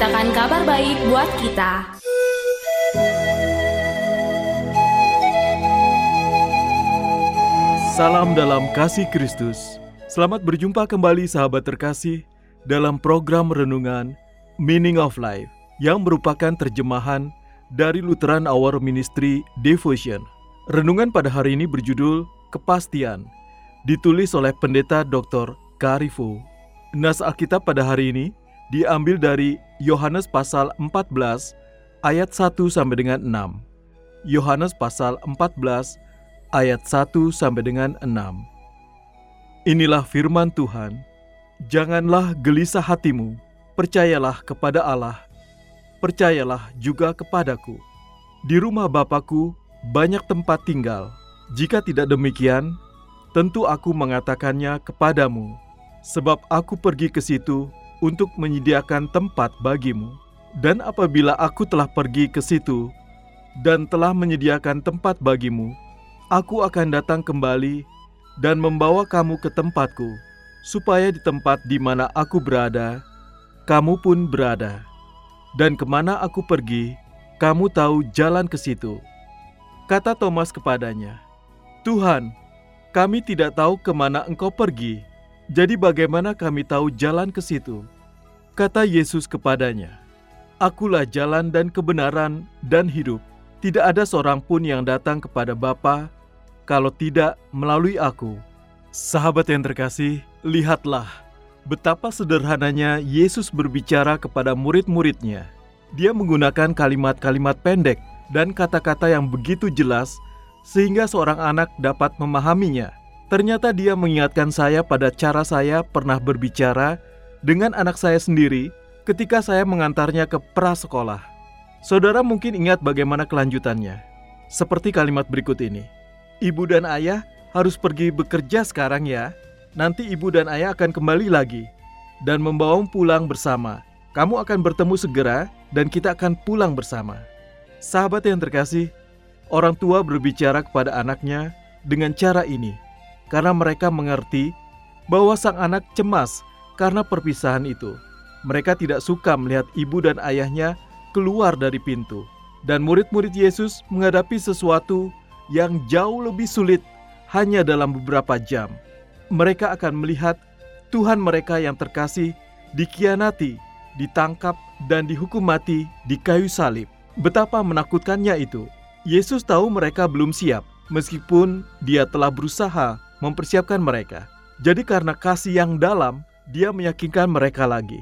Memberitakan kabar baik buat kita Salam dalam kasih Kristus. Selamat berjumpa kembali sahabat terkasih dalam program renungan Meaning of Life yang merupakan terjemahan dari Lutheran Hour Ministry Devotion. Renungan pada hari ini berjudul Kepastian, ditulis oleh Pendeta Dr. Karifo. Nas Alkitab pada hari ini diambil dari Yohanes pasal 14 ayat 1 sampai dengan 6. Yohanes pasal 14 ayat 1 sampai dengan 6. Inilah firman Tuhan. Janganlah gelisah hatimu, percayalah kepada Allah, percayalah juga kepadaku. Di rumah Bapakku banyak tempat tinggal. Jika tidak demikian, tentu aku mengatakannya kepadamu, sebab aku pergi ke situ untuk menyediakan tempat bagimu. Dan apabila aku telah pergi ke situ dan telah menyediakan tempat bagimu, aku akan datang kembali dan membawa kamu ke tempatku, supaya di tempat di mana aku berada, kamu pun berada. Dan ke mana aku pergi, kamu tahu jalan ke situ. Kata Thomas kepadanya, Tuhan, kami tidak tahu ke mana engkau pergi, jadi bagaimana kami tahu jalan ke situ? Kata Yesus kepadanya, Akulah jalan dan kebenaran dan hidup. Tidak ada seorang pun yang datang kepada Bapa kalau tidak melalui aku. Sahabat yang terkasih, lihatlah betapa sederhananya Yesus berbicara kepada murid-muridnya. Dia menggunakan kalimat-kalimat pendek dan kata-kata yang begitu jelas sehingga seorang anak dapat memahaminya. Ternyata dia mengingatkan saya pada cara saya pernah berbicara dengan anak saya sendiri ketika saya mengantarnya ke prasekolah. Saudara mungkin ingat bagaimana kelanjutannya. Seperti kalimat berikut ini. Ibu dan ayah harus pergi bekerja sekarang ya. Nanti ibu dan ayah akan kembali lagi dan membawamu pulang bersama. Kamu akan bertemu segera dan kita akan pulang bersama. Sahabat yang terkasih, orang tua berbicara kepada anaknya dengan cara ini karena mereka mengerti bahwa sang anak cemas karena perpisahan itu. Mereka tidak suka melihat ibu dan ayahnya keluar dari pintu. Dan murid-murid Yesus menghadapi sesuatu yang jauh lebih sulit hanya dalam beberapa jam. Mereka akan melihat Tuhan mereka yang terkasih dikhianati, ditangkap, dan dihukum mati di kayu salib. Betapa menakutkannya itu. Yesus tahu mereka belum siap, meskipun dia telah berusaha mempersiapkan mereka. Jadi karena kasih yang dalam, dia meyakinkan mereka lagi.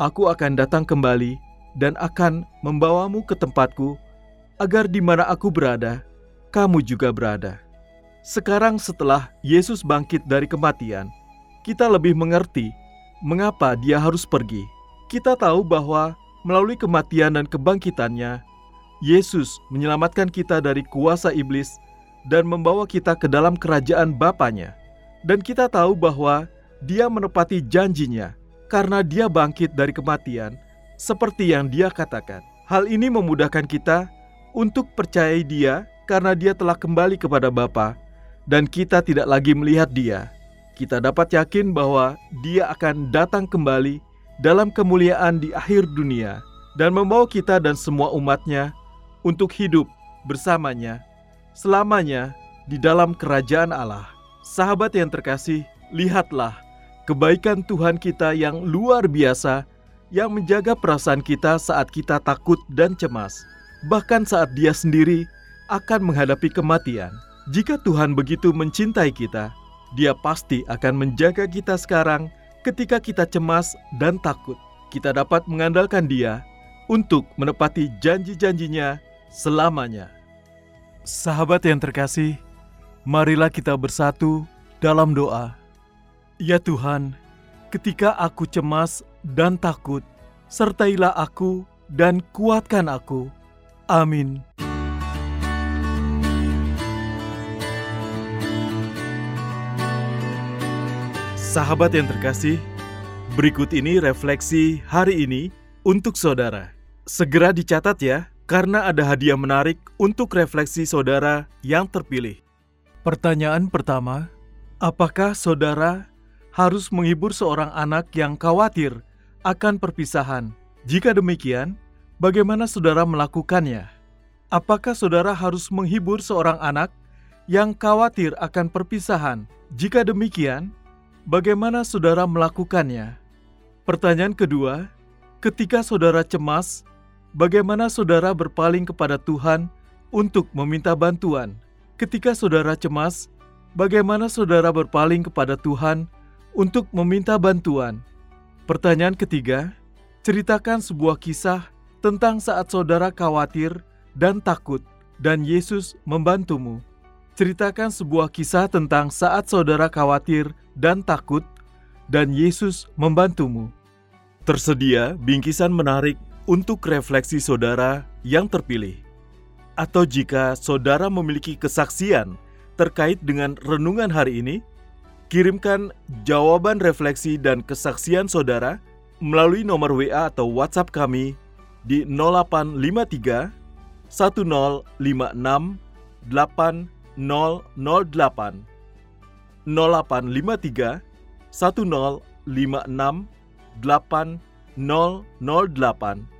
Aku akan datang kembali dan akan membawamu ke tempatku, agar di mana aku berada, kamu juga berada. Sekarang setelah Yesus bangkit dari kematian, kita lebih mengerti mengapa dia harus pergi. Kita tahu bahwa melalui kematian dan kebangkitannya, Yesus menyelamatkan kita dari kuasa iblis dan membawa kita ke dalam kerajaan Bapaknya. Dan kita tahu bahwa dia menepati janjinya karena dia bangkit dari kematian seperti yang dia katakan. Hal ini memudahkan kita untuk percayai dia karena dia telah kembali kepada Bapa dan kita tidak lagi melihat dia. Kita dapat yakin bahwa dia akan datang kembali dalam kemuliaan di akhir dunia dan membawa kita dan semua umatnya untuk hidup bersamanya selamanya di dalam kerajaan Allah. Sahabat yang terkasih, lihatlah kebaikan Tuhan kita yang luar biasa yang menjaga perasaan kita saat kita takut dan cemas, bahkan saat Dia sendiri akan menghadapi kematian. Jika Tuhan begitu mencintai kita, Dia pasti akan menjaga kita sekarang ketika kita cemas dan takut. Kita dapat mengandalkan Dia untuk menepati janji-janjinya selamanya. Sahabat yang terkasih, marilah kita bersatu dalam doa. Ya Tuhan, ketika aku cemas dan takut, sertailah aku dan kuatkan aku. Amin. Sahabat yang terkasih, berikut ini refleksi hari ini untuk saudara. Segera dicatat ya, karena ada hadiah menarik untuk refleksi saudara yang terpilih. Pertanyaan pertama, apakah saudara harus menghibur seorang anak yang khawatir akan perpisahan? Jika demikian, bagaimana saudara melakukannya? Apakah saudara harus menghibur seorang anak yang khawatir akan perpisahan? Jika demikian, Bagaimana saudara melakukannya? Pertanyaan kedua, ketika saudara cemas, bagaimana saudara berpaling kepada Tuhan untuk meminta bantuan? Ketika saudara cemas, bagaimana saudara berpaling kepada Tuhan untuk meminta bantuan? Pertanyaan ketiga, ceritakan sebuah kisah tentang saat saudara khawatir dan takut, dan Yesus membantumu. Ceritakan sebuah kisah tentang saat saudara khawatir dan takut, dan Yesus membantumu. Tersedia bingkisan menarik untuk refleksi saudara yang terpilih. Atau jika saudara memiliki kesaksian terkait dengan renungan hari ini, kirimkan jawaban refleksi dan kesaksian saudara melalui nomor WA atau WhatsApp kami di 0853 1056 8008 0853 1056 8008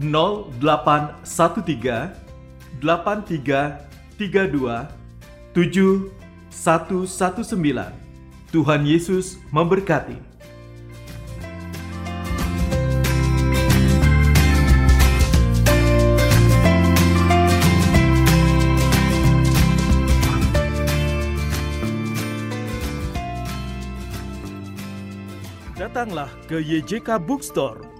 0813 8332 7119 Tuhan Yesus memberkati. Datanglah ke YJK Bookstore.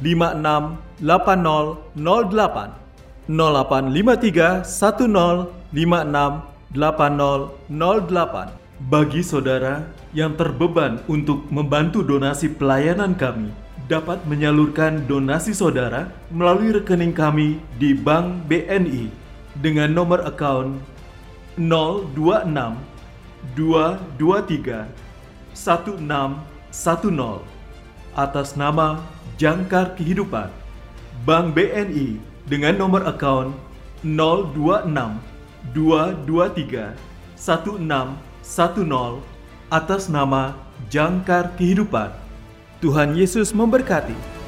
1056 8008 0853 Bagi saudara yang terbeban untuk membantu donasi pelayanan kami dapat menyalurkan donasi saudara melalui rekening kami di Bank BNI dengan nomor account 026 223 1610 atas nama Jangkar Kehidupan Bank BNI dengan nomor account 026 223 1610 atas nama Jangkar Kehidupan. Tuhan Yesus memberkati.